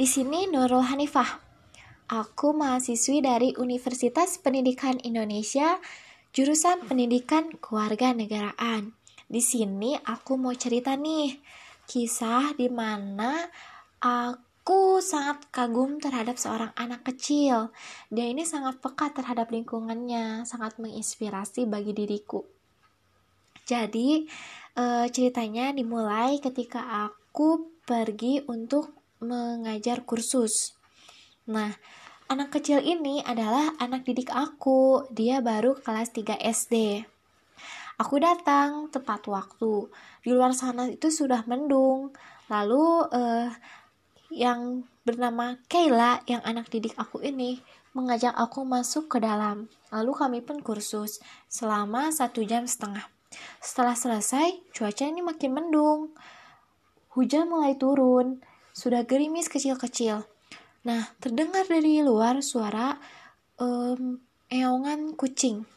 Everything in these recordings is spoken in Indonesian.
Di sini Nurul Hanifah. Aku mahasiswi dari Universitas Pendidikan Indonesia, jurusan Pendidikan Kewarganegaraan. Di sini aku mau cerita nih, kisah di mana aku sangat kagum terhadap seorang anak kecil. Dia ini sangat peka terhadap lingkungannya, sangat menginspirasi bagi diriku. Jadi, e, ceritanya dimulai ketika aku pergi untuk mengajar kursus. Nah, anak kecil ini adalah anak didik aku. Dia baru kelas 3 SD. Aku datang tepat waktu. Di luar sana itu sudah mendung. Lalu eh, yang bernama Kayla yang anak didik aku ini mengajak aku masuk ke dalam. Lalu kami pun kursus selama satu jam setengah. Setelah selesai, cuaca ini makin mendung. Hujan mulai turun, sudah gerimis kecil-kecil. Nah, terdengar dari luar suara um, eongan kucing.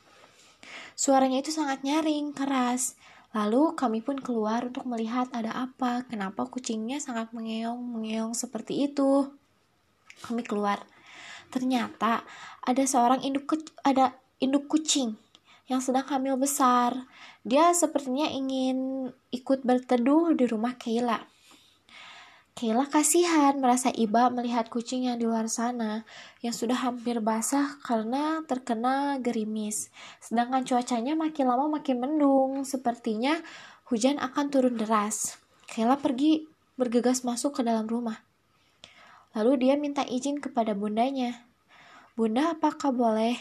Suaranya itu sangat nyaring, keras. Lalu kami pun keluar untuk melihat ada apa, kenapa kucingnya sangat mengeong-mengeong seperti itu. Kami keluar. Ternyata ada seorang induk ada induk kucing yang sedang hamil besar. Dia sepertinya ingin ikut berteduh di rumah Kayla. Kayla kasihan merasa iba melihat kucing yang di luar sana yang sudah hampir basah karena terkena gerimis. Sedangkan cuacanya makin lama makin mendung, sepertinya hujan akan turun deras. Kayla pergi bergegas masuk ke dalam rumah. Lalu dia minta izin kepada bundanya. Bunda, apakah boleh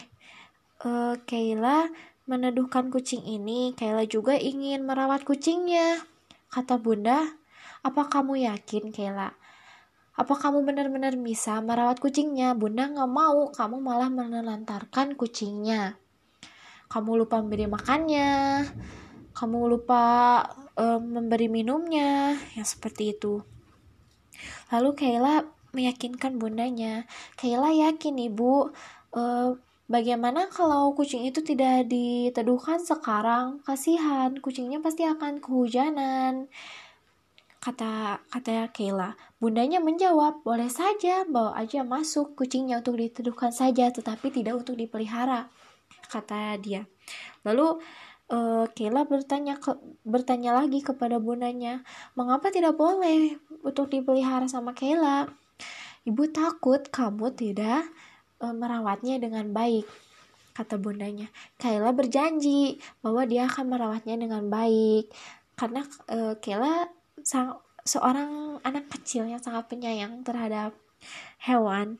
uh, Kayla meneduhkan kucing ini, Kayla juga ingin merawat kucingnya. Kata bunda, apa kamu yakin Kayla? Apa kamu benar-benar bisa merawat kucingnya? Bunda nggak mau, kamu malah menelantarkan kucingnya. Kamu lupa memberi makannya, kamu lupa um, memberi minumnya, yang seperti itu. Lalu Kayla meyakinkan bundanya, Kayla yakin ibu, uh, Bagaimana kalau kucing itu tidak diteduhkan sekarang? Kasihan, kucingnya pasti akan kehujanan. Kata kata Kayla. Bundanya menjawab, boleh saja, bawa aja masuk kucingnya untuk diteduhkan saja, tetapi tidak untuk dipelihara. Kata dia. Lalu uh, Kayla bertanya ke, bertanya lagi kepada bundanya, mengapa tidak boleh untuk dipelihara sama Kayla? Ibu takut kamu tidak e, merawatnya dengan baik kata bundanya. Kayla berjanji bahwa dia akan merawatnya dengan baik karena e, Kayla seorang anak kecil yang sangat penyayang terhadap hewan.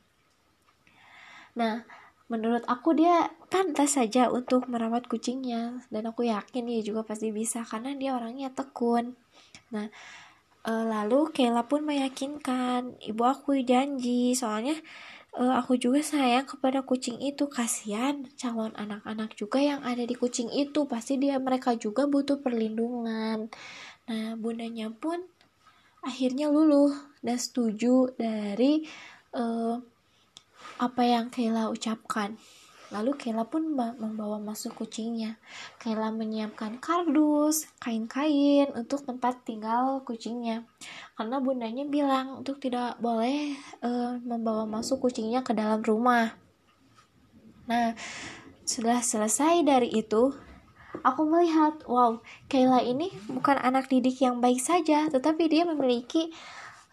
Nah, menurut aku dia pantas saja untuk merawat kucingnya dan aku yakin dia juga pasti bisa karena dia orangnya tekun. Nah, e, lalu Kayla pun meyakinkan ibu aku janji soalnya uh, aku juga sayang kepada kucing itu kasihan calon anak-anak juga yang ada di kucing itu pasti dia mereka juga butuh perlindungan nah bundanya pun akhirnya luluh dan setuju dari uh, apa yang Kayla ucapkan Lalu Kayla pun membawa masuk kucingnya. Kayla menyiapkan kardus, kain-kain untuk tempat tinggal kucingnya. Karena bundanya bilang untuk tidak boleh uh, membawa masuk kucingnya ke dalam rumah. Nah, sudah selesai dari itu, aku melihat, wow, Kayla ini bukan anak didik yang baik saja, tetapi dia memiliki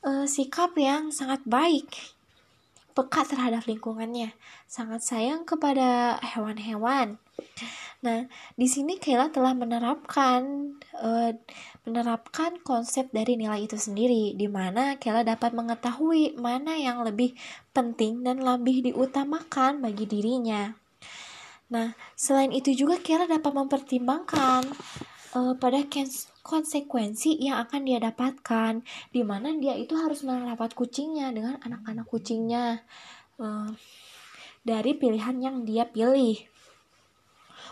uh, sikap yang sangat baik peka terhadap lingkungannya, sangat sayang kepada hewan-hewan. Nah, di sini Kayla telah menerapkan uh, menerapkan konsep dari nilai itu sendiri, di mana Kayla dapat mengetahui mana yang lebih penting dan lebih diutamakan bagi dirinya. Nah, selain itu juga Kayla dapat mempertimbangkan uh, pada konsekuensi yang akan dia dapatkan di mana dia itu harus merawat kucingnya dengan anak-anak kucingnya uh, dari pilihan yang dia pilih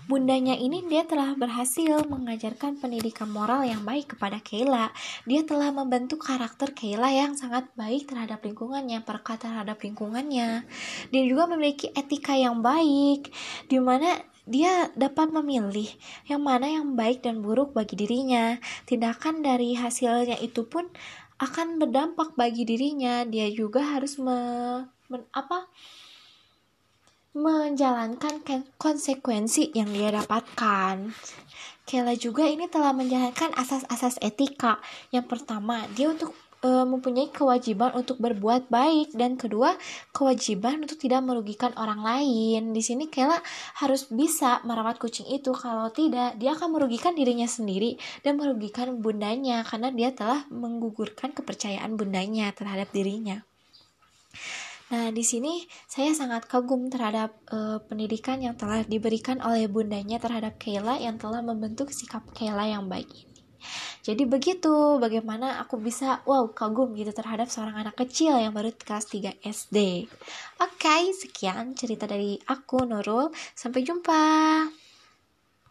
Bundanya ini dia telah berhasil mengajarkan pendidikan moral yang baik kepada Kayla. Dia telah membentuk karakter Kayla yang sangat baik terhadap lingkungannya, perkata terhadap lingkungannya. Dia juga memiliki etika yang baik, di mana dia dapat memilih yang mana yang baik dan buruk bagi dirinya. Tindakan dari hasilnya itu pun akan berdampak bagi dirinya. Dia juga harus me, men, apa menjalankan konsekuensi yang dia dapatkan. Kayla juga ini telah menjalankan asas-asas etika. Yang pertama, dia untuk e, mempunyai kewajiban untuk berbuat baik dan kedua kewajiban untuk tidak merugikan orang lain. Di sini Kayla harus bisa merawat kucing itu kalau tidak dia akan merugikan dirinya sendiri dan merugikan bundanya karena dia telah menggugurkan kepercayaan bundanya terhadap dirinya. Nah, di sini saya sangat kagum terhadap uh, pendidikan yang telah diberikan oleh bundanya terhadap Kayla yang telah membentuk sikap Kayla yang baik ini. Jadi begitu bagaimana aku bisa wow kagum gitu terhadap seorang anak kecil yang baru kelas 3 SD. Oke, okay, sekian cerita dari aku Nurul. Sampai jumpa.